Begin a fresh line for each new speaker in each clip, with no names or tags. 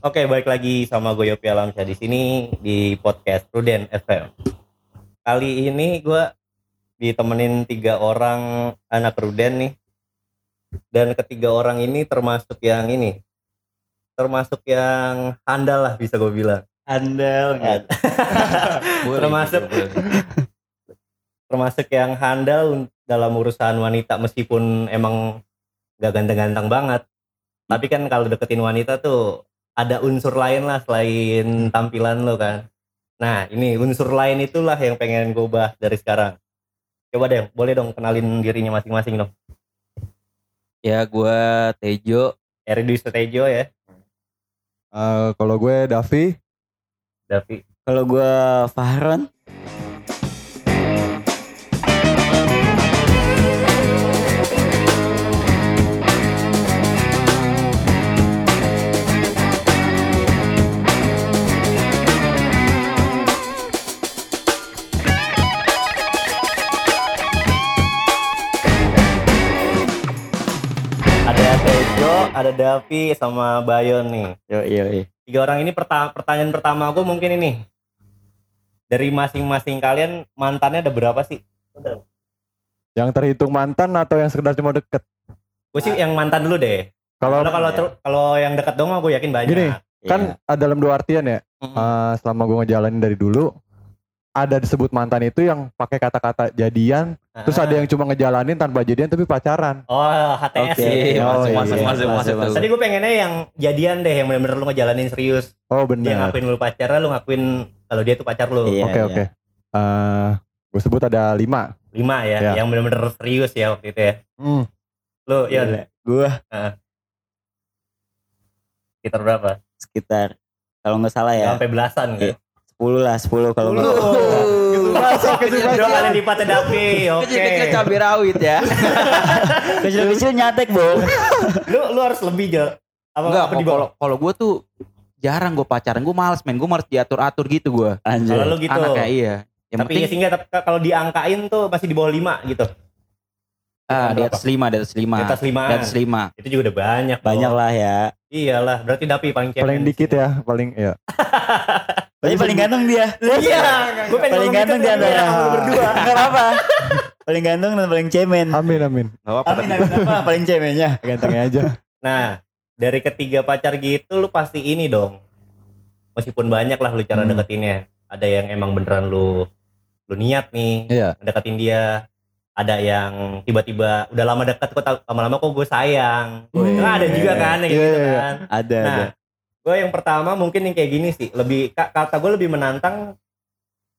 Oke, balik lagi sama gue Yopi Alamsyah di sini di podcast Prudent FM. Kali ini gue ditemenin tiga orang anak Prudent nih. Dan ketiga orang ini termasuk yang ini. Termasuk yang handal lah bisa gue bilang.
Andal
Kan? Termasuk termasuk yang handal dalam urusan wanita meskipun emang gak ganteng-ganteng banget. Tapi kan kalau deketin wanita tuh ada unsur lain lah selain tampilan lo kan. Nah ini unsur lain itulah yang pengen gue bahas dari sekarang. Coba deh, boleh dong kenalin dirinya masing-masing dong.
Ya gua Tejo.
Eri Sutejo ya,
Eh, kalau gue Davi,
Davi.
Kalau gua Fahron,
ada Davi sama Bayon nih.
yo yo.
Tiga orang ini perta- pertanyaan pertama aku mungkin ini. Dari masing-masing kalian mantannya ada berapa sih?
yang terhitung mantan atau yang sekedar cuma deket?
Gue sih yang mantan dulu deh.
Kalau
Kalau kalau yang dekat dong aku yakin banyak.
Gini, kan
Iya.
ada dalam dua artian ya.
Mm.
Eh, selama gue ngejalanin dari dulu, ada disebut mantan itu yang pakai kata-kata jadian, terus
Ah.
ada yang cuma ngejalanin tanpa jadian tapi pacaran.
Oh, HTS
Oke,
ya.
Oh,
masuk,
iya.
masuk, masuk, masuk, masuk.
Tadi gue pengennya yang jadian deh, yang bener-bener lu ngejalanin serius.
Oh
Dia
benar.
ngakuin lu pacar, lu ngakuin kalau dia tuh pacar lu.
Iya,
Oke
iya.
oke. Eh, gue sebut ada lima.
Lima ya,
Iya.
yang bener-bener serius ya waktu itu ya.
Hmm.
Lu, ya
Gila. Gua
sekitar berapa?
sekitar kalau nggak salah ya
Sampai belasan gitu.
10 lah 10 kalau
situ.
Dua kali lipatnya Davi, oke.
Kecil-kecil cabai rawit ya.
kecil-kecil nyatek bro
Lu lu harus lebih Jo. Apa,
Enggak,
apa di
kalau kalau gue tuh jarang gue pacaran. Gue males men. Gue males diatur-atur gitu gue.
anjir
Kalau lu gitu.
Anaknya iya. Yang
Tapi
penting
sehingga kalau diangkain tuh masih di bawah lima gitu.
ah, di atas lima, di atas lima.
Di atas lima.
Di atas lima.
Itu juga udah banyak.
banyak
Bro.
lah ya
Iyalah, berarti Davi paling cemen.
Paling dikit ya, paling ya.
tapi paling ganteng dia
Iya, gue pengen
paling ganteng
gitu,
di
tapi
antara
kamu berdua.
nggak apa paling ganteng dan paling cemen
Amin amin.
Gak apa-apa.
Amin, amin, apa paling cemennya
Gantengnya aja.
Nah, dari ketiga pacar gitu lu pasti ini dong. Meskipun banyak lah lu cara
Hmm.
deketinnya. Ada yang emang beneran lu lu niat nih
Iya.
deketin dia. Ada yang tiba-tiba udah lama deket kok tau- lama-lama kok gue sayang.
Hmm.
Nah, ada juga kan yang
Iya,
gitu
iya, iya.
kan.
ada ada
Nah, gue yang pertama mungkin yang kayak gini sih. Lebih ka- kata gue lebih menantang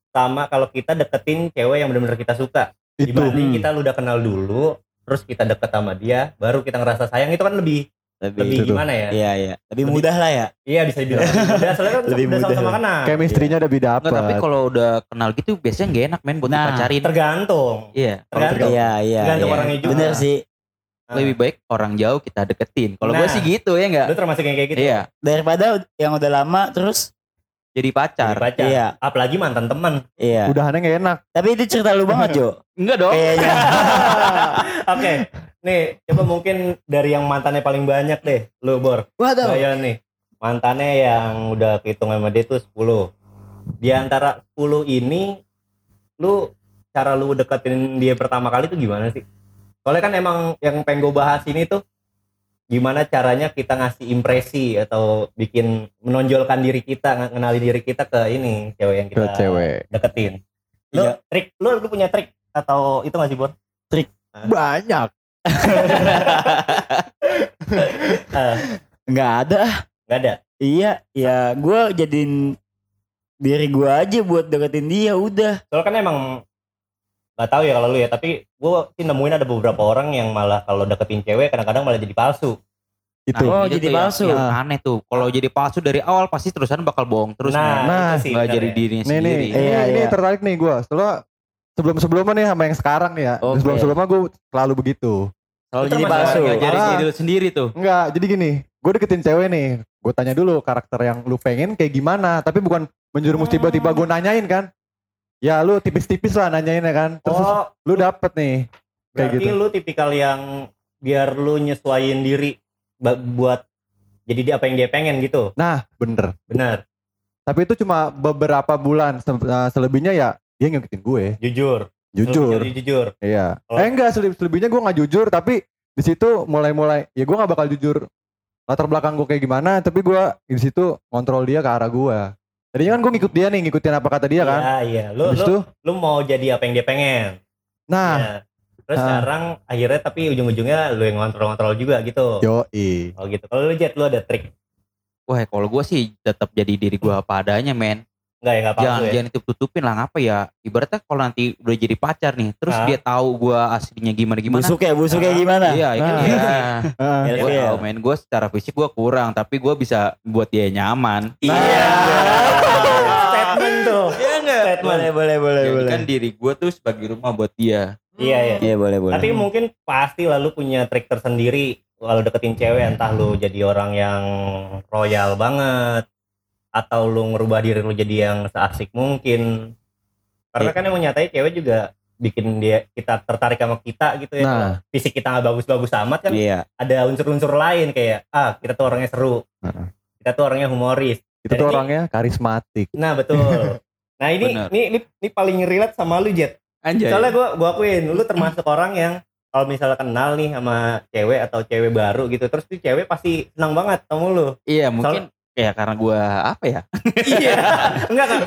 sama kalau kita deketin cewek yang bener-bener kita suka.
Itu.
Dibanding
Hmm.
kita lu udah kenal dulu, terus kita deket sama dia, baru kita ngerasa sayang itu kan lebih lebih
lebih
gimana ya?
iya iya lebih
Lebih-
mudah lah ya
Iya bisa dibilang lebih mudah soalnya kan
Lebih
udah
mudah.
sama-sama kenal.
Chemistry-nya udah beda
Enggak, tapi kalau udah kenal gitu biasanya gak enak men buat
Nah,
dipacarin.
Tergantung.
Iya.
Tergantung.
iya iya
Tergantung
iya.
orangnya juga.
bener sih
Lebih baik orang jauh kita deketin. Kalau gue
Nah.
sih gitu ya enggak?
Lu termasuk yang kayak gitu.
Iya.
daripada yang udah lama terus
Jadi pacar.
Jadi pacar.
Iya.
Apalagi mantan teman.
iya
Udahannya gak enak.
tapi itu cerita lu banget Jo
Enggak dong.
kayaknya
Oke. Nih, coba mungkin dari yang mantannya paling banyak deh, lu Bor.
waduh
Bayan nih. Mantannya yang udah kehitung sama dia tuh 10. Di antara 10 ini lu cara lu deketin dia pertama kali tuh gimana sih? Soalnya kan emang yang pengen gue bahas ini tuh gimana caranya kita ngasih impresi atau bikin menonjolkan diri kita, ngenalin diri kita ke ini cewek yang
Ke
kita
cewek.
deketin. Lu
Iya.
trik, lu, lu punya trik atau itu masih Bor?
Banyak.
Eh,
nggak ada
Gak ada.
iya ya gue jadiin diri gue aja buat deketin dia udah
Soalnya kan emang nggak tahu ya kalau lu ya, tapi gue sih nemuin ada beberapa orang yang malah kalau deketin cewek kadang-kadang malah jadi palsu.
Itu.
Oh,
itu
jadi
tuh yang-
palsu.
yang aneh tuh. Kalau jadi palsu dari awal pasti terusan bakal bohong terus.
nah.
Nah,
itu sih
nggak
bener
jadi
ya.
dirinya
Nih nih,
sendiri.
ini,
Iya,
ini
iya.
tertarik nih gue. Setelah sebelum sebelumnya nih sama yang sekarang nih ya.
Oke.
Sebelum sebelumnya gue selalu begitu.
selalu
Itu
jadi palsu
Nggak jadi
Ah.
diri sendiri tuh.
Enggak, jadi gini. Gue deketin cewek nih. Gue tanya dulu karakter yang lu pengen kayak gimana. Tapi bukan menjerumus
Oh.
tiba-tiba gue nanyain kan. Ya lu tipis-tipis lah nanyainnya kan. Terus
Oh,
lu dapet nih. Kayak
berarti
gitu.
lu tipikal yang biar lu nyesuaiin diri buat jadi dia apa yang dia pengen gitu.
Nah, bener.
Benar,
Tapi itu cuma beberapa bulan. Eh, selebihnya ya dia ngikutin gue.
jujur.
Jujur.
Lu jujur.
Iya.
Kalau-
Eh enggak, seleb- selebihnya gue nggak jujur. Tapi di situ mulai-mulai, ya gue nggak bakal jujur latar belakang gue kayak gimana. Tapi gue di situ kontrol dia ke arah gue. Tadinya kan gue ngikut dia nih, ngikutin apa kata dia kan.
Iya, iya. Lu,
Habis
lu,
itu,
lu mau jadi apa yang dia pengen.
nah,
Iya. Terus
Ah.
sekarang akhirnya tapi ujung-ujungnya lu yang ngontrol-ngontrol juga gitu.
yoi.
Oh gitu. Kalau lu Jet, lu ada trik?
Wah kalau gue sih tetap jadi diri gue apa adanya men.
Enggak ya, enggak palsu
Jangan
ya?
jangan tutup tutupin lah ngapa ya. Ibaratnya kalau nanti udah jadi pacar nih, terus
Ah.
dia tahu gue aslinya gimana gimana.
Busuk ya, busuk ya
Ah.
gimana?
Iya, itu
Ah.
dia.
Ah,
Ya,
Gue
iya.
tahu men, gue secara fisik gue kurang, tapi gue bisa buat dia nyaman.
Iya.
Iya
Boleh, boleh, boleh, boleh.
kan diri gue tuh sebagai rumah buat dia.
Iya, iya.
Iya, boleh, boleh.
Tapi mungkin pasti lalu punya trik tersendiri kalau deketin cewek entah lu jadi orang yang royal banget atau lu ngerubah diri lu jadi yang seasik mungkin. Karena kan emang nyatanya cewek juga bikin dia kita tertarik sama kita gitu ya.
Nah.
Fisik kita nggak bagus-bagus amat kan
Iya.
ada unsur-unsur lain kayak ah kita tuh orangnya seru. Kita tuh orangnya humoris.
itu
Dan
tuh
ini-
orangnya karismatik.
Nah, betul. Nah, ini
Bener.
ini, ini ini paling relate sama lu Jet.
Anjay.
Soalnya gua gua akuin lu termasuk orang yang kalau misalnya kenal nih sama cewek atau cewek baru gitu terus tuh cewek pasti senang banget sama lu.
Iya mungkin ya karena gue apa ya?
iya. Enggak kan.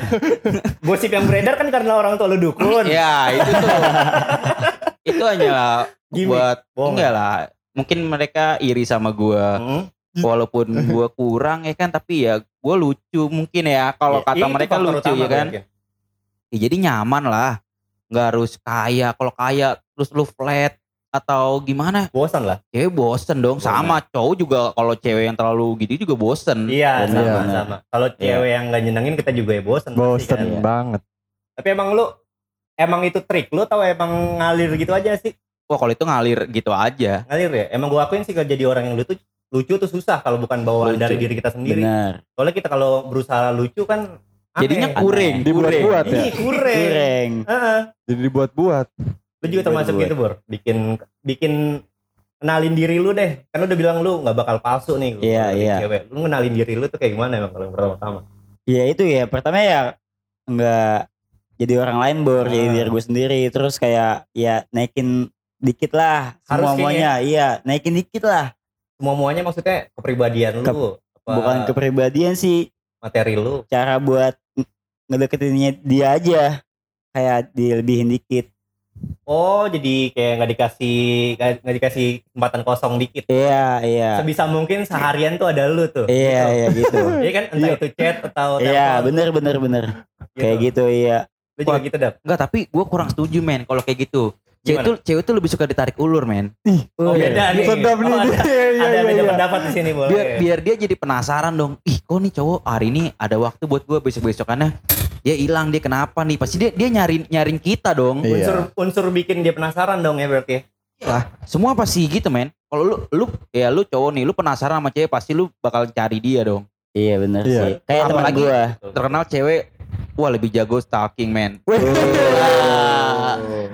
Gosip yang beredar kan karena orang tua lu dukun.
ya itu tuh. itu hanya
Gimik.
buat
Bohong.
enggak lah. Mungkin mereka iri sama gue.
Hmm.
Walaupun gue kurang ya kan, tapi ya gue lucu mungkin ya. Kalau
Iya,
kata
itu
mereka lucu
utama
ya kan.
mungkin.
Ya, jadi nyaman lah. Nggak harus kaya. Kalau kaya terus lu flat atau gimana?
Bosan lah.
Cewek bosen dong.
Bosen.
Sama cowok juga kalau cewek yang terlalu gitu juga bosen.
Iya, sama sama. Kalau cewek yang nggak nyenengin kita juga ya bosan. pasti
Bosen
kan.
Iya.
banget.
Tapi emang lu emang itu trik lu atau emang ngalir gitu aja sih?
Wah kalau itu ngalir gitu aja.
Ngalir ya. Emang gua akuin sih kalau jadi orang yang lucu lucu tuh susah kalau bukan bawaan
Lucu.
dari diri kita sendiri.
Benar.
Soalnya kita kalau berusaha lucu kan aneh.
Jadinya kuring.
Dibuat-buat ya.
Kurang.
Kureng.
Heeh.
Jadi dibuat-buat.
Lu juga termasuk
Buat-buat.
gitu, Bor. Bikin bikin kenalin diri lu deh. Kan lu udah bilang lu nggak bakal palsu nih.
Iya, iya.
Cewek. Lu kenalin diri lu tuh kayak gimana emang kalau pertama-tama?
Ya itu ya. Pertama ya enggak jadi orang lain bor, jadi
Ah.
diri gue sendiri. Terus kayak ya naikin dikit lah semua muanya. Iya, naikin dikit lah.
Semua muanya maksudnya kepribadian
Ke-
lu. apa
Bukan kepribadian sih,
materi lu.
cara buat nge- ngedeketinnya dia aja. Kayak dilebihin dikit.
Oh, jadi kayak nggak dikasih nggak dikasih kesempatan kosong dikit.
Iya, iya.
Sebisa mungkin seharian tuh ada lu tuh.
Iya, iya gitu.
Iya kan entah itu chat atau
Iya, bener bener bener.
gitu.
Kayak gitu iya.
Lu juga gitu dap.
Enggak tapi gue kurang setuju men kalau kayak gitu. Cewek tuh, cewek tuh lebih suka ditarik ulur men.
Oh, beda nih.
Sedap nih.
Oh, ada,
Iya,
ada
iya,
beda
iya.
pendapat di sini boleh.
Biar, biar dia jadi penasaran dong. Ih kok nih cowok hari ini ada waktu buat gue besok besokannya. Dia hilang dia kenapa nih? Pasti dia dia nyariin nyariin kita dong.
Iya.
unsur unsur bikin dia penasaran dong ya berarti. ya.
Lah semua pasti gitu men. Kalau lu lu ya lu cowok nih lu penasaran sama cewek pasti lu bakal cari dia dong.
Iya bener
Iya.
sih. Kayak teman gua.
Terkenal cewek wah lebih jago stalking men.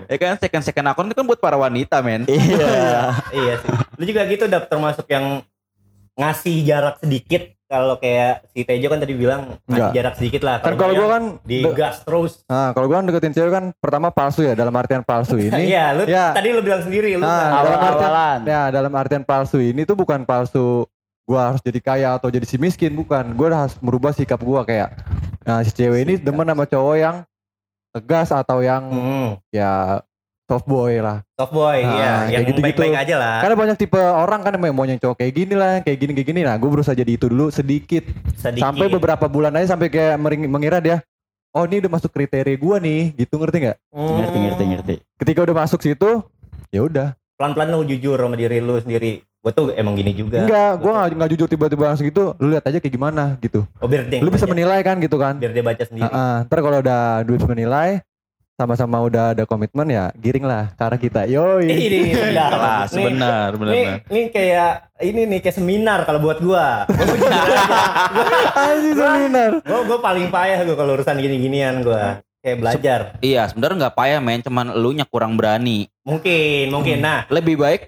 Ya kan second second account itu kan buat para wanita men.
Iya.
iya sih. Lu juga gitu dap termasuk yang ngasih jarak sedikit kalau kayak si Tejo kan tadi bilang ngasih jarak sedikit lah.
Kan kalau gue kan
di gas terus.
Nah, kalau gue kan deketin cewek kan pertama palsu ya dalam artian palsu ini.
Iya, lu
ya.
tadi lu bilang sendiri lu
Nah,
kan.
dalam artian ya dalam artian palsu ini tuh bukan palsu gua harus jadi kaya atau jadi si miskin bukan. Gua harus merubah sikap gua kayak nah si cewek ini demen sama cowok yang tegas atau yang
Hmm,
ya soft boy lah.
soft boy,
Nah,
iya,
kayak
yang
gitu-gitu.
baik-baik aja lah.
Karena banyak tipe orang kan yang mau yang cowok kayak gini lah, kayak gini kayak gini. Nah, gue berusaha jadi itu dulu sedikit.
Sedikit.
Sampai beberapa bulan aja sampai kayak mengira dia, oh ini udah masuk kriteria gua nih, gitu ngerti nggak?
Hmm.
Ngerti ngerti ngerti.
Ketika udah masuk situ, ya udah.
Pelan-pelan lu jujur sama diri lu sendiri. Gue tuh emang gini juga.
Enggak, gua nggak nggak jujur tiba-tiba langsung gitu. Lu lihat aja kayak gimana gitu.
Oh, biar dia
Lu bisa
baca-
menilai kan gitu kan?
biar dia baca sendiri.
Heeh. Ntar kalau udah bisa menilai, sama-sama udah ada komitmen ya giring lah ke arah kita. Yoi.
Ini
benar benar.
Ini, kayak ini nih kayak seminar kalau buat gua. Gua
seminar.
Gua gua paling payah gua kalau urusan gini-ginian gua. Kayak belajar.
Iya sebenarnya nggak payah men, cuman lu nya kurang berani.
Mungkin, mungkin. Nah,
Lebih baik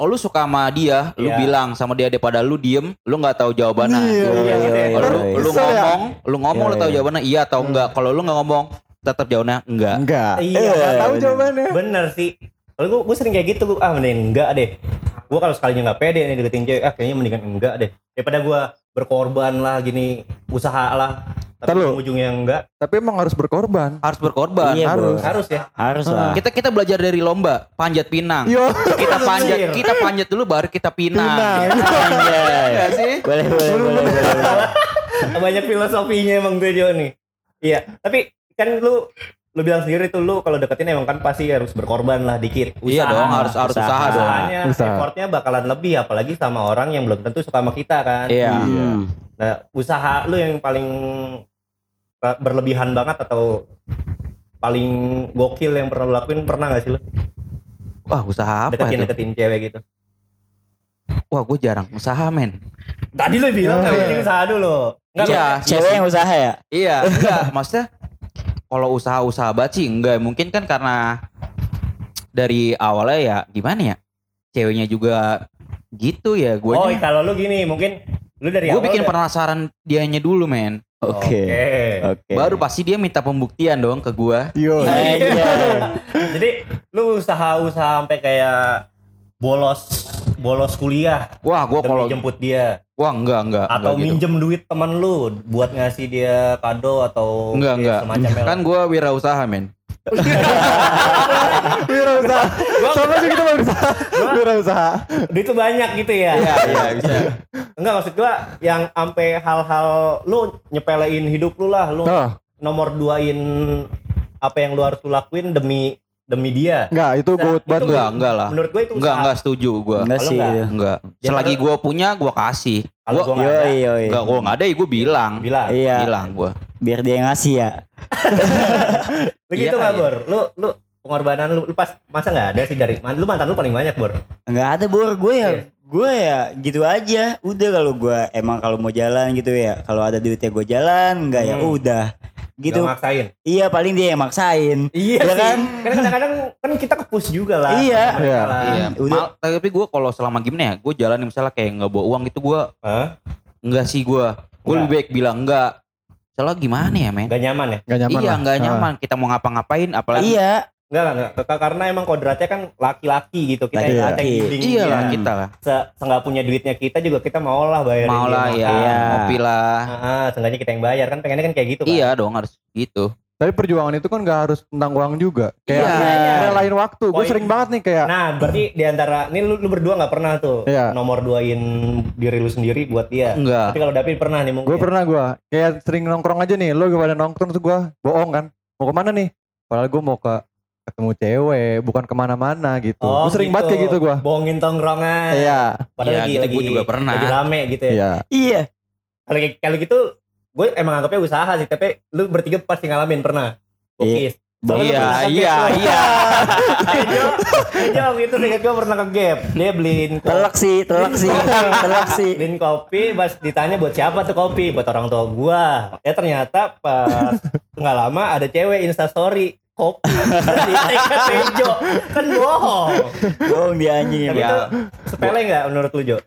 oh lu suka sama dia, lu
Iya.
bilang sama dia daripada lu diem, lu nggak tahu jawabannya.
Iya,
iya, iya.
Kalau lu,
iya.
lu
ya?
ngomong, lu ngomong
Iya,
lu tahu
iya.
jawabannya iya atau enggak. Kalau lu nggak ngomong, tetap jawabnya enggak.
Enggak.
Iya,
Enggak tahu jawabannya.
Bener sih. Kalau gue, gue sering kayak gitu, gue ah mending enggak deh. Gue kalau sekalinya nggak pede nih deketin cewek, ah kayaknya mendingan enggak deh. Daripada gue berkorban lah gini, usaha lah. Tapi
Ntar lu.
ujungnya enggak,
Tapi emang harus berkorban.
Harus berkorban.
Iya,
harus.
bro.
harus ya.
Harus lah.
Kita kita belajar dari lomba panjat pinang.
Yo.
Kita panjat, kita panjat dulu baru kita pinang.
Pinang.
Iya sih?
Boleh, boleh, boleh, boleh, boleh.
Banyak filosofinya emang gue Jo nih. Iya, tapi kan lu lu bilang sendiri tuh lu kalau deketin emang kan pasti harus berkorban lah dikit.
Iya
Usaha.
dong, harus harus
Usaha.
usaha dong.
Usahanya,
Usaha.
effortnya bakalan lebih apalagi sama orang yang belum tentu suka sama kita kan.
Iya.
Hmm.
Nah, usaha lu yang paling berlebihan banget atau paling gokil yang pernah lu lakuin pernah gak sih lu
Wah, usaha apa
deketin
itu?
deketin cewek gitu?
Wah, gue jarang usaha, men.
Tadi lu bilang kan ini usaha dulu. Enggak,
Iya,
Cewek yang usaha ya?
Iya, enggak. Maksudnya kalau usaha-usaha banget sih enggak. Mungkin kan karena dari awalnya ya gimana ya? Ceweknya juga gitu ya. Gue
Oh, kalau lu gini mungkin lu dari
gue
awal
bikin
udah-
penasaran dianya dulu, men.
Oke. Oke.
Baru pasti dia minta pembuktian dong ke gua.
Yo.
Anjay.
Jadi lu usaha-usaha sampai kayak bolos bolos kuliah
Wah, gua kalau
jemput dia
wah enggak enggak
atau
enggak gitu.
minjem duit teman lu buat ngasih dia kado atau
Enggak, enggak.
semacamnya
Kan gua wirausaha, men.
Wirausaha. Sama sih kita berusaha. Wirausaha.
duit tuh banyak gitu ya
Iya, iya bisa.
enggak maksud gua yang sampai hal-hal lu nyepelein hidup lu lah lu
Oh,
nomor duain apa yang lu harus lu lakuin demi demi dia
enggak itu
Nah,
good
itu
banget.
Enggak, enggak lah.
menurut gue itu
Enggak, enggak setuju gua.
Enggak sih.
enggak.
Enggak.
Ya,
Selagi
kalau-
gua punya, gua kasih.
kalau
Gua
gua nggak ada
Yoi,
enggak gua enggak ada, ya gua bilang.
bilang
Iya.
Bilang gua.
Biar dia yang ngasih ya.
begitu
Iya,
nggak
iya.
bor lu lu pengorbanan lu, lu pas masa nggak ada sih dari man- lu mantan lu paling banyak bor
Enggak ada bor gue ya.
Iya.
Gue ya gitu aja. Udah kalau gue emang kalau mau jalan gitu ya. Kalau ada duitnya gue jalan, enggak ya
Hmm.
udah. Gitu.
Nggak maksain
Iya paling dia yang maksain.
iya
Ya
sih
kan?
kan kadang-kadang kan kita kepus juga lah
Iya.
Iya.
Iya. Mal- tapi gua kalau selama gimana ya, gua jalan misalnya kayak nggak bawa uang gitu gua
Hah?
enggak sih gua. Gua lebih baik bilang enggak. Soalnya gimana ya, men?
nggak nyaman ya
Enggak nyaman
iya,
lah.
enggak
Ah.
nyaman. Kita mau ngapa-ngapain apalagi
Iya.
Enggak, enggak, enggak. Karena emang kodratnya kan laki-laki gitu. Kita yang
Laki-laki.
ada yang
Iya lah kita lah.
Se, seenggak punya duitnya kita juga kita mau lah bayarin
Mau
dia
lah
makan.
ya,
Iya.
ngopi lah.
Ah, ah, seenggaknya kita yang bayar kan pengennya kan kayak gitu kan.
Iya dong harus gitu.
Tapi perjuangan itu kan gak harus tentang uang juga. Kayak
Iya.
kayak relain waktu. Gue sering banget nih kayak
Nah, berarti di antara ini lu, lu berdua nggak pernah tuh
Iya.
nomor duain diri lu sendiri buat dia.
Enggak.
Tapi kalau David pernah nih mungkin.
gue pernah gue kayak sering nongkrong aja nih. Lo pada nongkrong tuh gue bohong kan. Mau ke mana nih? Padahal gue mau ke ketemu cewek, bukan ke mana-mana gitu.
Oh,
gue sering banget kayak gitu gue.
Bohongin tongkrongan.
Iya,
Padahal
Iya,
lagi,
gitu
lagi,
gua juga pernah.
lagi rame gitu ya.
iya.
Iya.
Kalau kayak- kalau gitu gue emang anggapnya usaha sih, tapi lu bertiga pasti ngalamin pernah. Bokis.
Iya, iya, iya.
Ejo, Ejo gitu singkat gue pernah ke Gap. Dia beliin kopi,
Telak sih, telak sih, telak sih.
beliin kopi, pas ditanya buat siapa tuh kopi, buat orang tua gua. Ya ternyata pas nggak lama ada cewek instastory kopi Ejo. Kan bohong.
Bohong dia anjing.
Tapi
Ya.
sepele nggak menurut lu Jo?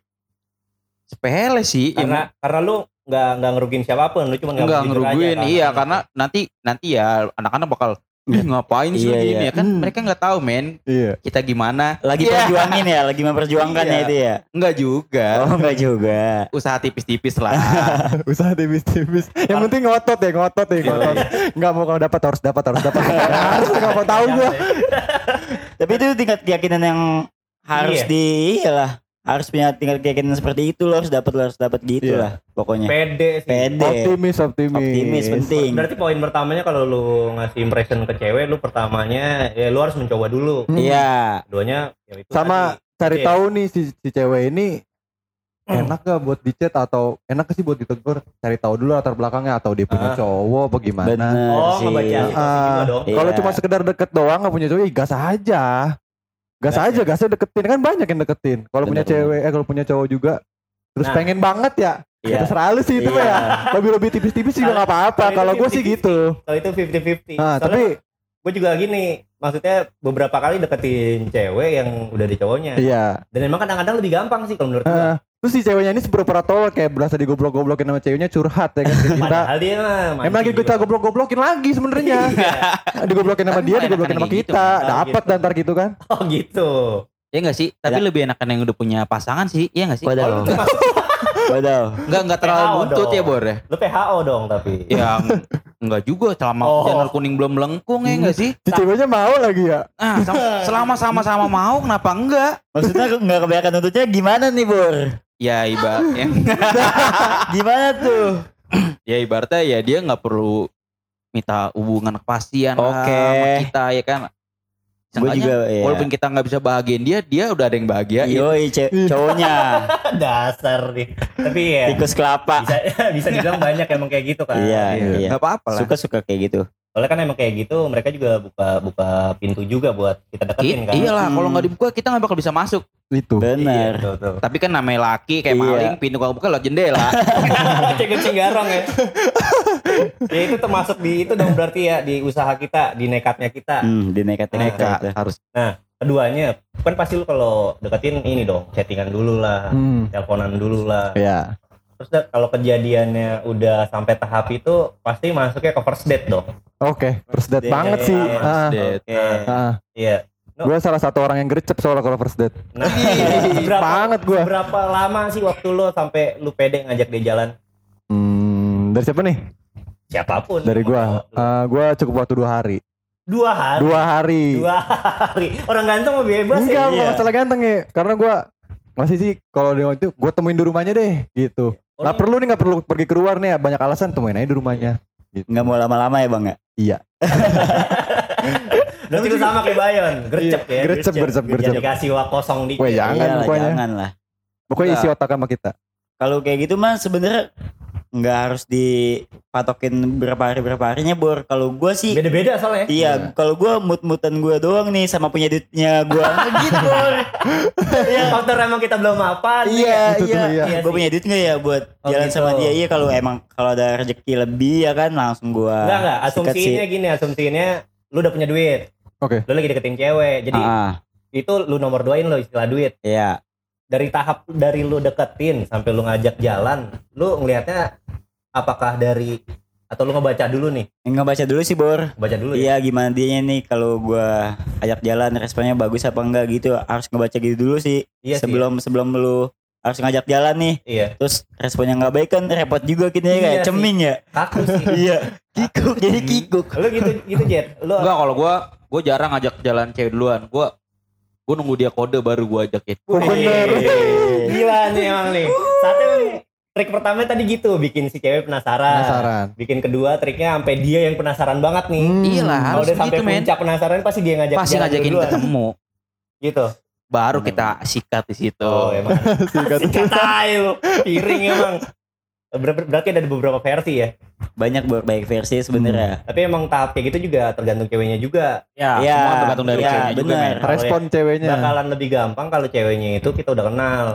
Sepele sih. Ya,
Karena karena lu nggak nggak ngerugiin siapa pun, lu cuma aja
ngerugiin
kan.
iya karena nanti nanti ya anak-anak bakal "Ih, ngapain sih
Iya, iya.
gini ya kan
Hmm.
mereka nggak tahu men
Iya.
kita gimana
Lagi
Iya.
perjuangin ya, lagi memperjuangkan ya
Iya.
itu ya.
enggak juga
Oh enggak juga.
usaha tipis-tipis lah
Usaha tipis-tipis. Yang penting ngotot ya, ngotot ya, ngotot. Enggak mau kalau dapat harus dapat, harus dapat. harus enggak mau tahu gue.
Tapi itu tingkat keyakinan yang harus
Iya.
di iyalah harus punya tingkat keyakinan seperti itu lo harus dapat lo harus dapat gitu
Iya.
lah pokoknya.
Pede sih.
Pede.
Optimis, optimis.
Optimis penting.
Berarti poin pertamanya kalau lu ngasih impression ke cewek, lu pertamanya ya lu harus mencoba dulu.
Hmm.
Iya.
Keduanya ya itu
Sama
tadi.
cari
Oke.
tahu nih si, si cewek ini enak gak buat di chat atau enak gak sih buat ditegur cari tahu dulu latar belakangnya atau dia punya
Ah.
cowok apa gimana
Bener
Oh,
sih.
ngebaca
Ah.
Iya.
kalau cuma sekedar deket doang gak punya cowok ih gas aja gas
Gas
aja gasnya deketin kan banyak yang deketin kalau punya cewek eh kalau punya cowok juga terus
Nah.
pengen banget ya
Iya.
terserah lu sih itu
Iya.
ya lebih lebih tipis-tipis juga nggak apa-apa
Kalau
gue sih
50-50.
gitu
Kalau itu 50-50.
nah
Soalnya
tapi
gue juga gini, maksudnya beberapa kali deketin cewek yang udah di cowoknya.
Iya.
Dan emang kadang-kadang lebih gampang sih kalau menurut gua.
Heeh. Terus si ceweknya ini sepura-pura tolol kayak berasa digoblok-goblokin sama ceweknya curhat ya kan ke kita.
Padahal dia mah
Emang lagi kita goblok-goblokin lagi sebenarnya. digoblokin sama dia, digoblokin sama
gitu.
kita.
Oh,
Dapat
gitu.
dan ntar gitu kan.
Oh gitu.
Ya enggak sih? Tapi
Ya.
lebih enakan yang udah punya pasangan sih. Iya enggak sih?
Termasuk
Waduh.
Enggak enggak terlalu buntut ya, Bor ya.
lu PHO dong tapi.
Ya enggak juga selama
Oh.
janur kuning belum melengkung ya enggak sih?
Si ceweknya mau lagi ya.
Nah, sam- selama sama-sama mau kenapa enggak?
Maksudnya nggak kebanyakan nuntutnya gimana nih Bor?
Ya ibarat ya,
Gimana tuh?
ya ibaratnya ya dia nggak perlu minta hubungan kepastian lah
Oke.
sama kita ya kan.
Gue juga ya.
walaupun kita nggak bisa bahagiain dia, dia udah ada yang bahagiain.
Yoi ce- cowoknya
Dasar nih. Tapi ya
tikus kelapa.
bisa bisa dibilang banyak emang kayak gitu kan.
Iya, iya.
Nggak apa-apa lah.
Suka-suka kayak gitu.
Soalnya kan emang kayak gitu mereka juga buka buka pintu juga buat kita deketin
I-
kan.
iyalah, kalau
Hmm.
nggak dibuka kita nggak bakal bisa masuk.
Itu.
Iya, betul, betul.
Tapi kan namanya laki kayak
Iya.
maling, pintu kalau buka lewat jendela.
Cek garong ya. ya itu termasuk di itu dong berarti ya di usaha kita, di nekatnya kita.
Hmm, di nekat
Nekat
nekat.
harus.
Keduanya kan pasti lu kalau deketin ini dong, chattingan dulu lah,
Hmm.
teleponan dulu lah.
Ya.
Terus kalau kejadiannya udah sampai tahap itu pasti masuknya ke first date dong.
Oke, first date
First
banget
date.
sih.
First
Ah,
date.
Oke.
ah.
Iya.
Gue salah satu orang yang gercep soalnya kalau first date.
Nah,
Ih, banget gua.
Berapa lama sih waktu lu sampai lu pede ngajak dia jalan?
Hmm, dari siapa nih?
Siapa pun.
Dari gua. Uh, gua cukup waktu dua hari.
Dua hari.
Dua hari.
Dua hari. Orang ganteng mau bebas
Enggak,
ya.
enggak masalah ganteng ya. Karena gua masih sih kalau dia waktu itu gua temuin di rumahnya deh gitu.
Oh,
Nggak perlu nih nggak perlu pergi keluar nih banyak alasan temuin aja di rumahnya.
Nggak mau lama-lama ya bang ya?
Iya.
Berarti lu sama kayak Bayon, gercep
Iya,
ya.
gercep, gercep, gercep.
Jadi dikasih wak kosong dikit.
Weh, jangan
Iyalah,
pokoknya.
jangan lah.
Pokoknya isi otak sama kita.
Kalau kayak gitu mah sebenarnya nggak harus dipatokin berapa hari berapa harinya bor. Kalau gua sih
Beda-beda soalnya.
Iya, kalau gua mut-mutan gua doang nih sama punya duitnya gua gitu. Bor.
Iya, faktor emang kita belum apa
iya,
Itu tuh,
iya.
iya.
Iya
Gua
sih.
punya duit nggak ya buat
Oh,
jalan
gitu.
sama dia? Iya, kalau emang kalau ada rezeki lebih ya kan langsung gua
Enggak enggak,
sikat
asumsinya gini, asumsinya lu udah punya duit.
Oke.
Lu lagi deketin cewek. Jadi
Ah,
itu lu nomor duain lo istilah duit.
iya.
Dari tahap dari lu deketin sampai lu ngajak jalan, lu ngelihatnya apakah dari atau lu ngebaca dulu nih?
Nggak baca dulu sih, Bor.
Baca dulu ya.
Iya, gimana dianya nih kalau gua ajak jalan responnya bagus apa enggak gitu. Harus ngebaca gitu dulu sih.
Iya sih.
sebelum sebelum lu harus ngajak jalan nih.
Iya.
Terus responnya nggak baik kan repot juga kita ya
Iya
kayak
sih.
ceming ya.
Kaku sih.
Iya. Kikuk jadi kikuk.
lu gitu gitu Jet. Lu
Enggak kalau gua gua jarang ngajak jalan cewek duluan. Gua gua nunggu dia kode baru gua ajakin.
Oh, bener.
Gila nih emang nih. Satu trik pertama tadi gitu, bikin si cewek penasaran.
Penasaran.
Bikin kedua triknya sampai dia yang penasaran banget nih.
Hmm.
Iyalah,
Kalau
harus
udah sampai
gitu,
puncak penasaran pasti dia ngajak
Pasti ngajakin
duluan.
ketemu.
Gitu.
Baru kita sikat di situ.
Oh, emang.
Singkat.
Sikat aja lu. Piring emang. Ber- ber- berarti ada beberapa versi ya.
Banyak baik versi sebenarnya.
Tapi emang tahap kayak gitu juga tergantung ceweknya juga.
Ya,
Iya,
semua tergantung dari
iya,
ceweknya juga,
bener.
Kalau
Respon ceweknya.
Bakalan lebih gampang kalau ceweknya itu kita udah kenal.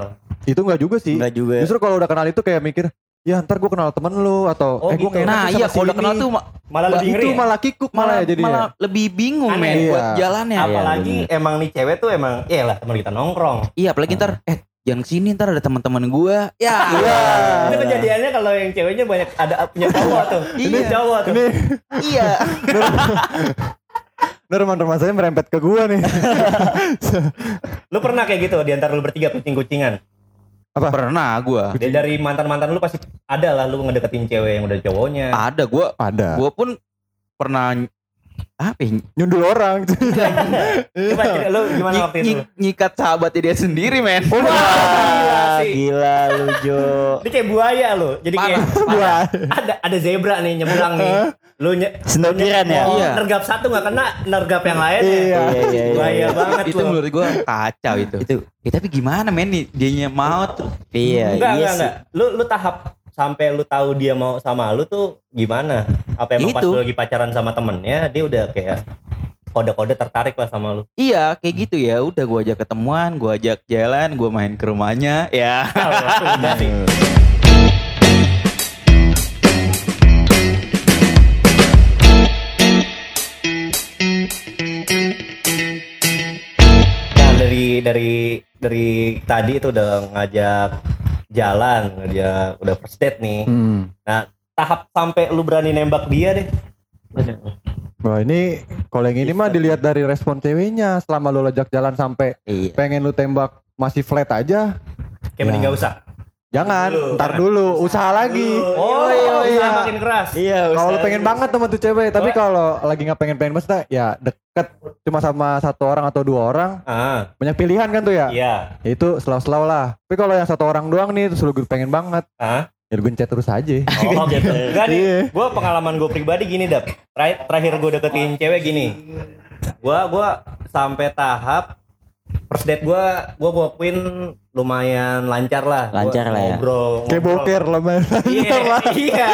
Itu enggak juga sih.
Enggak juga.
Justru kalau udah kenal itu kayak mikir, ya ntar gue kenal temen lu atau
Oh,
eh gue
gitu.
Nah, iya kalau udah kenal tuh ma-
Malah lebih ngeri.
itu
ya?
malah kikuk malah,
malah
ya jadinya.
malah lebih bingung men buat
Iya.
jalannya.
Apa?
Apalagi emang nih cewek tuh emang ya lah teman kita nongkrong.
Iya, apalagi ntar eh jangan ke sini ntar ada teman-teman gua. Ya.
Iya.
itu kejadiannya kalau yang ceweknya banyak ada punya cowok tuh.
Iya.
Ini cowok tuh.
Ini
iya.
Norman saya merempet ke gua nih.
Lu pernah kayak gitu di antara lu bertiga kucing-kucingan?
Pernah gua.
Dari- Dari mantan-mantan lu pasti ada lah lu ngedeketin cewek yang udah cowoknya.
Ada gua
Ada.
gua pun pernah apa ya,
Nyundul orang.
Coba cerita lu gimana
nyi-
waktu itu?
nyi- nyikat sahabatnya dia sendiri men
Gila
Wah,
sih.
gila lu Jo.
Ini kayak buaya lu. Jadi kayak
Wah.
ada ada zebra nih nyebrang nih. Lu nye,
Sendokiran ya?
Iya.
nergap satu nggak kena, nergap yang lain.
Iya.
Iya, iya, iya.
Bahaya banget
itu menurut gua kacau itu
Itu
ya, tapi gimana men nih dianya mau tuh
iya,
enggak,
iya
enggak,
sih.
enggak. Lu lu tahap sampai lu tahu dia mau sama lu tuh gimana? Apa emang
itu.
pas lu lagi pacaran sama temennya dia udah kayak kode-kode tertarik lah sama lu.
Iya, kayak gitu ya. Udah gua ajak ketemuan, gua ajak jalan, gua main ke rumahnya, ya.
Nah, dari
dari
dari tadi itu udah ngajak jalan, ngajak udah first date nih.
Hmm.
Tahap sampai lu berani nembak dia deh.
Wah ini kalau yang ini mah dilihat dari respon ceweknya selama lu lejak jalan sampai
Iya.
pengen lu tembak masih flat aja
Kayak mending
Ya.
gak usah.
Jangan
Dulu.
ntar dulu usaha lagi
Oh,
iya,
iya,
iya.
makin keras.
Iya.
kalau lu pengen banget sama tuh cewek tapi
Oh.
kalau lagi nggak pengen pengen maksudnya ya deket cuma sama satu orang atau dua orang
Ah,
banyak pilihan kan tuh ya
iya.
Ya itu slow-slow lah tapi kalau yang satu orang doang nih terus lu pengen banget
Ah.
ya lu gencet terus aja
Oh, gitu. Enggak nih,
Iya.
gue pengalaman gue pribadi gini, Dap. Terakhir, gue deketin cewek gini. Gue gua sampai tahap first date gue, gue gue akuin lumayan lancar lah. Gua
Lancar lah ya.
Ngobrol.
kayak boker lah man
Iya, iya.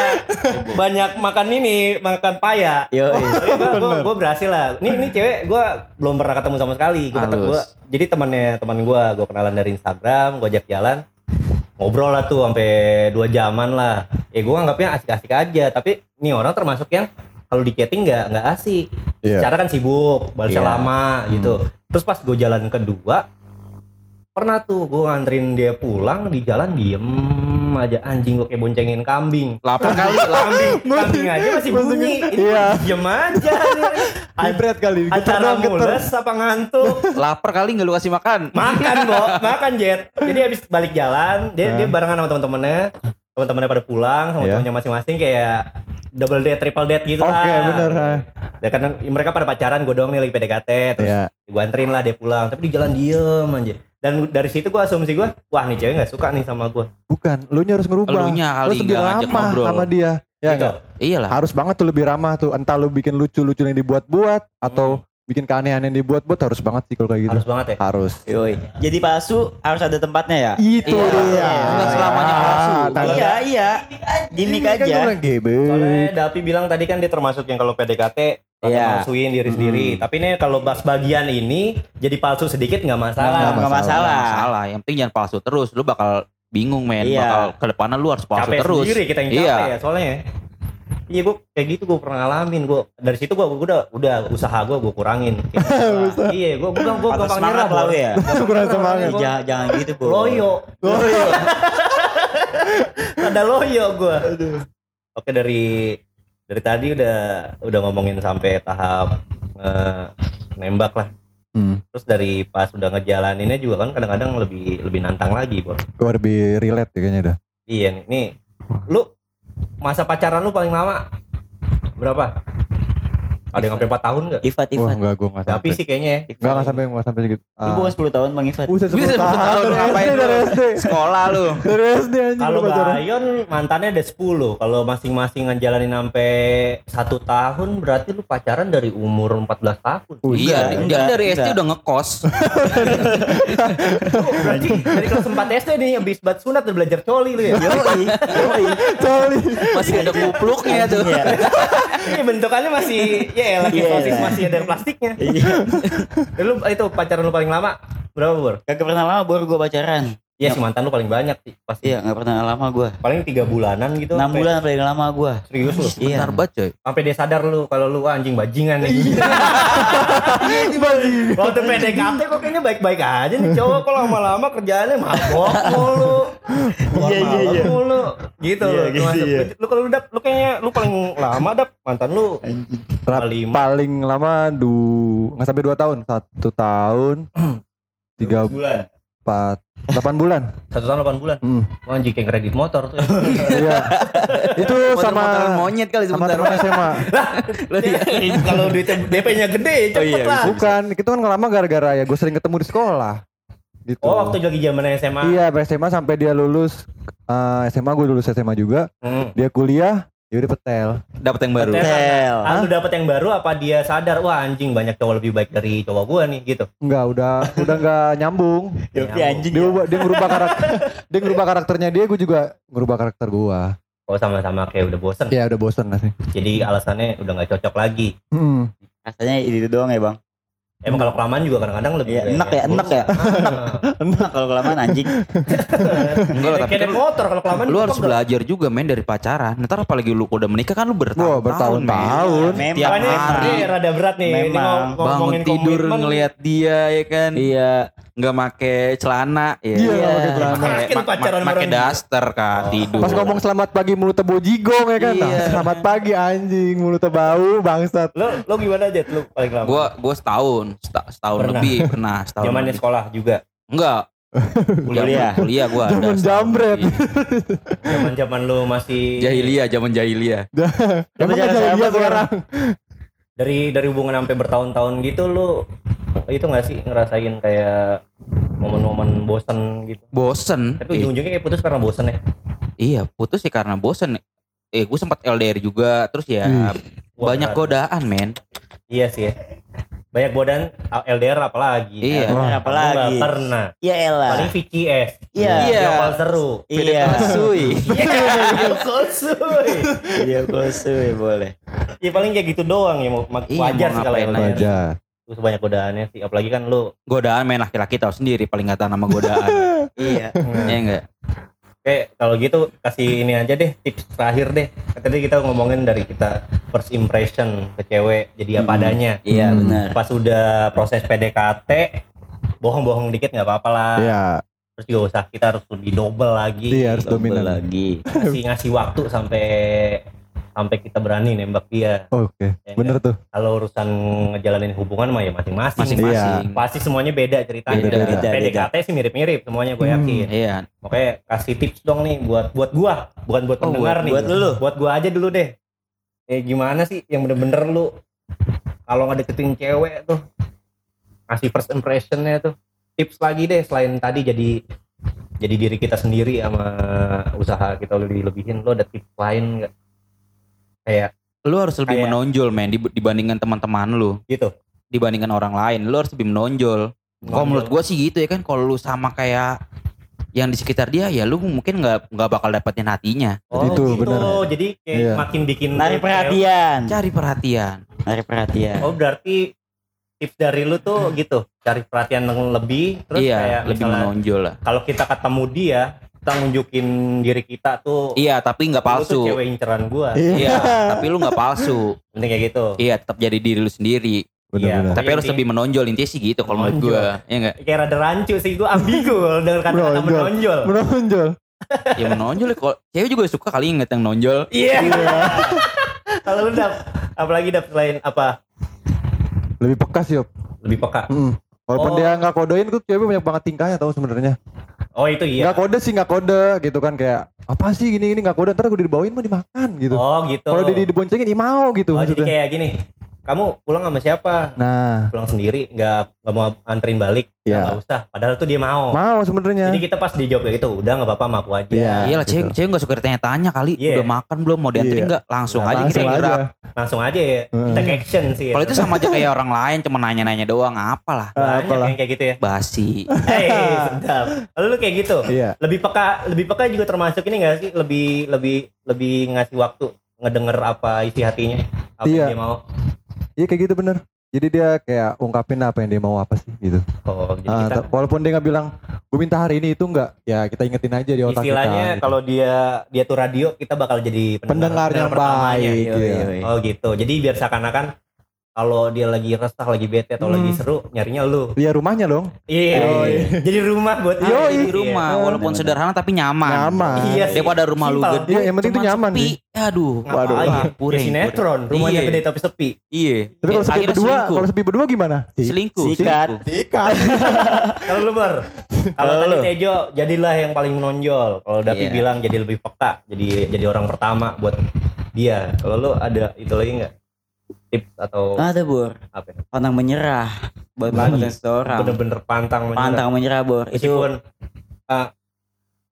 Banyak makan ini, makan paya.
Yo,
gue gue berhasil lah. Ini ini cewek gue belum pernah ketemu sama sekali.
Halus.
gua- jadi temannya teman gue, gue kenalan dari Instagram, gue ajak jalan, ngobrol lah tuh sampai dua jaman lah. Ya gue anggapnya asik-asik aja. Tapi ini orang termasuk yang kalau di chatting nggak nggak asik.
Iya.
Secara kan sibuk, balasnya
Iya.
lama gitu. Terus pas gue jalan kedua, pernah tuh gue nganterin dia pulang di jalan diem aja anjing gue kayak boncengin kambing
Lapar kali,
kambing kambing aja masih bunyi ini
Iya.
diem aja
Vibrat kali
acara mules apa ngantuk
lapar kali nggak lu kasih makan.
makan bo makan jet jadi habis balik jalan dia
Nah.
dia barengan sama teman-temannya teman-temannya pada pulang sama
Iya.
temannya masing-masing kayak double date triple date gitu
oke
lah.
bener ha.
ya kan mereka pada pacaran gue doang nih lagi PDKT terus
ya
gue anterin lah dia pulang. Tapi di jalan diem aja dan dari situ gue asumsi gue wah nih cewek nggak suka nih sama gue
bukan lu nya harus ngerubah.
Kali
lu lebih
nggak ngajak
ramah
ngobrol.
sama dia. Ya
gitu.
nggak?
Iyalah.
harus banget tuh lebih ramah tuh. Entah lu bikin lucu-lucu yang dibuat-buat atau bikin keanehan yang dibuat-buat harus banget sih kalau kayak gitu
harus banget ya
harus
Yoi. Jadi palsu harus ada tempatnya ya?
itu
Iya,
dia
nggak selamanya palsu.
Nah,
iya, iya. Gimik
kan
aja.
gue bilang gebe
Soalnya Dapi bilang tadi kan dia termasuk yang kalau PDKT
Iya.
palsuin diri sendiri. Tapi ini kalau bahas bagian ini jadi palsu sedikit nggak masalah.
Nggak masalah.
Nggak masalah. Yang penting jangan palsu terus. Lu bakal bingung men.
Iya.
Bakal ke depannya lu harus palsu
capek
terus.
sendiri kita yang capek
Iya.
ya soalnya. Iya gue kayak gitu gue pernah ngalamin gue dari situ gue udah udah usaha gue gue kurangin. Kayak, iya gue gue gue gampang nyerah
lah ya.
kurang semangat
Ih, Jangan, gitu, Bro.
Loyo.
Loyo.
Ada loyo gue. Oke dari dari tadi udah udah ngomongin sampai tahap eh, nembak lah.
hmm.
Terus dari pas udah ngejalaninnya juga kan kadang-kadang lebih lebih nantang lagi, Bor.
gue lebih relate ya kayaknya dah
Iya nih, nih. Lu masa pacaran lu paling lama berapa? Ada yang sampai 4 tahun enggak?
Ifat,
wah
Ifat.
enggak gue enggak
Tapi
sampai
sih kayaknya ya.
enggak enggak sampai enggak sampai segitu
Lu bukan 10 tahun Bang Ifat.
Buset
Bisa
10
10 tahun,
tahun
ngapain
dari
lu?
SD dari SD
Sekolah lu.
dari SD anjing
Kalau. Bayon mantannya ada 10. Kalau masing-masing ngejalanin sampai satu tahun berarti lu pacaran dari umur 14 tahun.
Buset.
Iya, dia
enggak,
dari SD
enggak.
udah ngekos.
Berarti dari kelas 4 SD nih habis bat sunat udah belajar coli lu ya.
Yoi. Yoi.
Coli.
Masih ada kupluknya tuh.
Iya.
Ini bentukannya masih ya elah kayak
Iya.
sosis masih ada plastiknya.
Iya.
Lu itu pacaran lu paling lama berapa, Bor?
Kagak pernah lama baru gua pacaran.
Iya, si mantan lu paling banyak sih pasti.
Iya, nggak pernah lama gua.
Paling tiga bulanan gitu.
6
sampai-
bulan paling lama gua.
Serius lu?
Iya.
Bentar banget coy.
Sampai dia sadar lu kalau lu anjing bajingan nih.
Iya.
Waktu PDKT kok kayaknya baik-baik aja nih cowok kok lama-lama kerjaannya mabok mulu.
Iya, iya, iya.
mulu. Gitu
Iya,
loh.
gitu, iya.
Lu kalau lu dap lu kayaknya lu paling lama dap mantan lu lima.
paling lama du nggak sampai dua tahun satu tahun tiga
bulan.
empat delapan bulan
Satu tahun 8 bulan.
hmm.
Wah, anjing kayak kredit motor tuh.
iya itu sama
Motor-motoran monyet kali
sama
sebentar.
teman SMA
kalau duit DP-nya gede cepet
iya,
lah.
bukan itu kan lama gara-gara ya gue sering ketemu di sekolah gitu
Oh, waktu lagi zaman SMA.
iya SMA sampai dia lulus eh, SMA gue lulus SMA juga
Hmm.
dia kuliah ya udah petel
Dapat yang baru.
Tel.
Tel.
Ah, lu dapet yang baru apa dia sadar wah anjing banyak cowok lebih baik dari cowok gua nih gitu.
enggak udah udah enggak nyambung
Yopi anjing.
dia
ya.
ubah- dia ngerubah karakter dia ngerubah karakternya dia gue juga ngerubah karakter gua
Oh sama-sama kayak udah bosen.
ya udah bosen sih
Jadi alasannya udah nggak cocok lagi.
hmm.
Rasanya itu doang ya, Bang.
Emang kalau kelamaan juga kadang-kadang lebih
Iya,
kayak-
enak ya, enak ya. Enak kalau kelamaan anjing.
Enggak lah, tapi kan
motor kalau kelamaan
lu harus belajar juga men dari pacaran. Ntar apalagi lu udah menikah kan lu bertahun-tahun.
Wah, bertahun-tahun.
Memang.
Tiap hari.
ini rada berat nih. Ini
Memang.
Bangun tidur ngelihat dia ya kan.
Iya.
Nggak make celana ya.
Iya, nggak pakai celana.
Make-
Mungkin
ma-
pacaran
ma-
bareng.
daster kan
Oh.
tidur.
Pas ngomong selamat pagi mulutnya bau jigong ya kan. Nah,
Iya.
selamat pagi anjing mulutnya bau bangsat.
Lo lo gimana aja lu paling lama?
Gua gua setahun, seta- setahun
Pernah.
lebih pernah setahun.
zamannya
lebih.
sekolah juga.
Enggak.
Kuliah.
Zaman kuliah gua ada.
Zaman jambret.
lebih.
Zaman-zaman lu masih
Jahiliyah, zaman jahiliyah.
Emang dia
Bor?
sekarang.
dari dari hubungan sampai bertahun-tahun gitu lu itu gak sih ngerasain kayak momen-momen bosen gitu.
Bosen.
Tapi ujung-ujungnya kayak putus karena bosen ya.
iya, putus sih karena bosen. Eh, gue sempat LDR juga, terus ya.
Wah,
banyak godaan, men.
Iya sih ya. Banyak godaan LDR apalagi.
Iya.
Nggak
apalagi.
pernah.
Ya elah.
Paling VCS.
Iya.
Iya.
Lokal seru.
Iya.
Sui.
Iya.
Video call suy boleh.
Ya paling kayak gitu doang ya. Mau-
Iya,
Wajar
mau
sih kalau LDR.
aja.
Wajar.
Terus banyak godaannya sih. Apalagi kan lu.
Godaan main laki-laki tahu sendiri paling gak tahu nama godaan.
Iya.
Iya enggak?
Oke, kalau gitu kasih ini aja deh tips terakhir deh. Tadi kita ngomongin dari kita first impression ke cewek jadi apa
Hmm.
adanya.
Iya
Hmm.
benar.
Pas udah proses PDKT, bohong-bohong dikit nggak apa-apa lah.
Iya,
Terus juga usah kita harus lebih double lagi.
iya harus
Double
dominan.
lagi.
Ngasih ngasih waktu sampai sampai kita berani nembak dia.
Oke,
Ya,
bener tuh.
Kalau urusan ngejalanin hubungan mah ya masing-masing.
Masing-masing.
Pasti semuanya beda ceritanya.
Beda,
beda,
PDKT sih mirip-mirip semuanya gue
Hmm.
yakin.
Iya.
Oke, kasih tips dong nih buat buat gua, bukan buat
Oh,
pendengar
buat-
nih.
buat lu.
Buat gua aja dulu deh. Eh gimana sih yang bener-bener lu kalau ngedeketin cewek tuh kasih first impressionnya tuh tips lagi deh selain tadi jadi jadi diri kita sendiri sama usaha kita lebih lebihin lo ada tips lain nggak kayak
Lu harus lebih
Kayak-
menonjol, men, dib- dibandingkan teman-teman lu.
gitu
Dibandingkan orang lain, lu harus lebih menonjol. Kalau menurut gua sih gitu ya kan, kalau lu sama kayak yang di sekitar dia, ya lu mungkin nggak nggak bakal dapetin hatinya.
oh,
Itu,
gitu.
bener.
jadi kayak
Iya.
makin bikin cewek-
perhatian.
Cari perhatian.
Narik perhatian.
oh berarti tips dari lu tuh gitu cari perhatian yang lebih terus
iya,
kayak
lebih
misalnya
menonjol lah.
kalau kita ketemu dia kita nunjukin diri kita tuh
Iya, tapi nggak
lu tuh
palsu.
cewek inceran gua
Iya, tapi lu nggak palsu.
penting kayak gitu
Iya, tetap jadi diri lu sendiri.
Bener-bener.
Tapi harus lebih menonjol intinya sih gitu kalau menurut gua. Iya enggak?
kayak rada rancu sih gua ambigu denger kata-kata
Menonjol.
menonjol
Menonjol.
Ya menonjol ya kalau cewek juga suka kali inget yang nonjol.
iya kalau lu dap apalagi dap selain apa
Lebih peka sih,
lebih peka
Mm. Walaupun
Oh.
dia nggak kodein tuh cewek banyak banget tingkahnya tau sebenarnya.
Oh itu iya
Nggak kode sih nggak kode gitu kan kayak apa sih gini gini nggak kode ntar gue dibawain mah dimakan gitu.
oh gitu
Kalau dia diboncengin dia mau gitu
oh jadi kayak gini kamu pulang sama siapa
Nah,
pulang sendiri nggak nggak mau anterin balik
Iya.
nggak usah padahal tuh dia mau
mau sebenarnya.
jadi kita pas dijawab kayak gitu udah nggak apa-apa sama aku aja
Iya.
Iyalah
gitu.
cewek cewek nggak suka ditanya-tanya kali.
Iya.
Udah makan belum mau dianterin
Iya.
nggak? Langsung
Nah,
aja
langsung
kita
Langsung
gerak.
Langsung aja ya
Hmm.
take action sih
Kalau itu sama aja kayak orang lain cuma nanya-nanya doang apalah.
banyak
Apalah.
yang kayak gitu ya
Basi.
Hei, sedap. Lalu lu kayak gitu.
Iya.
Lebih peka, lebih peka juga termasuk ini gak sih? Lebih lebih lebih ngasih waktu ngedenger apa isi hatinya, apa
Iya.
yang dia mau.
Iya kayak gitu bener. Jadi dia kayak ungkapin apa yang dia mau apa sih gitu.
Oh, jadi
Ah,
kita
ta- walaupun dia nggak bilang gue minta hari ini itu enggak, ya kita ingetin aja di otak
istilahnya
kita. gitu.
kalau dia dia tuh radio, kita bakal jadi
pendengar yang
pertamanya.
baik. Iya.
yoi.
Oh gitu. Jadi biar seakan-akan kalau dia lagi resah, lagi bete atau
Hmm.
lagi seru, nyarinya lu.
Iya rumahnya dong.
Iya.
Yoi.
Jadi rumah buat dia.
Yoi.
Di rumah
Iya.
walaupun sederhana tapi nyaman.
Nyaman.
Iya sih.
Daripada rumah lu
Simpel.
gede.
Iya, yang penting
cuman
nyaman
sepi.
sih.
Aduh.
Waduh.
Kayak
puring,
sinetron, rumahnya
Iya.
gede tapi sepi.
Iya.
Tapi kalau sepi berdua, kalau sepi berdua gimana?
Selingkuh.
Sikat.
Sikat.
Kalau lu ber, kalau tadi
lu?
Tejo jadilah yang paling menonjol. Kalau Davi
Iya.
bilang jadi lebih peka, jadi jadi orang pertama buat dia. Kalau lu ada itu lagi nggak? Tips atau
Ada bor.
apa? ya?
Pantang menyerah. Buat
Lagi.
mendapatkan seseorang.
Bener-bener pantang menyerah.
Pantang menyerah bor. Itu
Meskipun ah,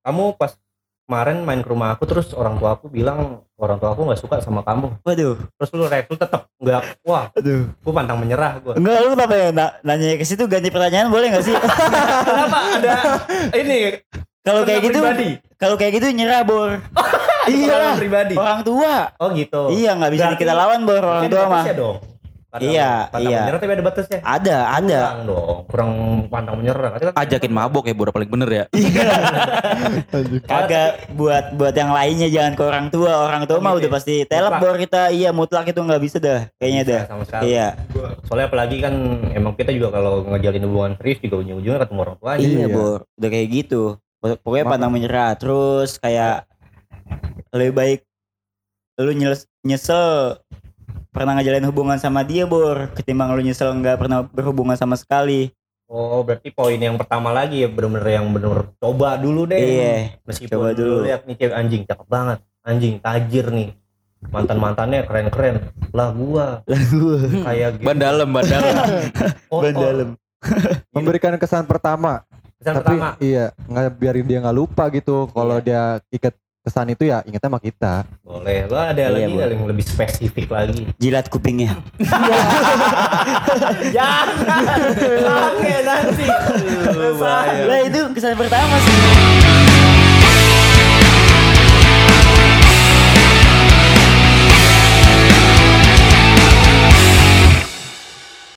kamu pas kemarin main ke rumah aku terus orang tua aku bilang orang tua aku nggak suka sama kamu.
waduh.
Terus lu reaksi lu tetap nggak, wah,
Aduh.
gua pantang menyerah gua.
Enggak lu kenapa ya na- nanya ke situ ganti pertanyaan boleh gak sih?
Kenapa ada ini
Kalau kayak gitu, kalau kayak gitu nyerah bor. Iya.
pribadi.
Orang tua.
Oh gitu.
Iya nggak bisa
Berarti-
kita lawan bor orang tua mah.
dong. Pantang-
Iya,
pantang
iya.
menyerah tapi ada batasnya.
Ada, ada.
Kurang dong, kurang pantang menyerah. Kan
Ajakin mabok ya Bor paling bener ya.
Kagak buat buat yang lainnya jangan ke orang tua. Orang tua mah udah
ya?
pasti telap bor kita. Iya mutlak itu nggak bisa dah. Kayaknya
Bisa
dah.
sama sekali.
Iya.
Soalnya apalagi kan emang kita juga kalau ngejalin hubungan serius juga ujung-ujungnya ketemu orang tua.
Iya,
Iya.
bor. Udah kayak gitu. Pokoknya
Mak-
pantang menyerah. Terus kayak lebih baik lu nyes- nyesel pernah ngejalin hubungan sama dia bor ketimbang lu nyesel nggak pernah berhubungan sama sekali
Oh berarti poin yang pertama lagi ya bener-bener yang bener coba dulu deh.
iya
Meskipun
coba dulu
lihat nih cewek anjing cakep banget, anjing tajir nih. Mantan mantannya keren keren. Lah gua
lagu
kayak gitu.
Ban dalam, ban dalam.
Oh,
ban
oh.
dalam
Memberikan kesan pertama.
Kesan
tapi
pertama.
iya, nggak biarin dia nggak lupa gitu. Kalau dia ikat kesan itu ya ingetnya sama kita.
Boleh. Gua ada
Iya,
lagi
boleh.
yang lebih spesifik lagi.
jilat kupingnya
Jangan. Oke nanti.
lah itu kesan pertama sih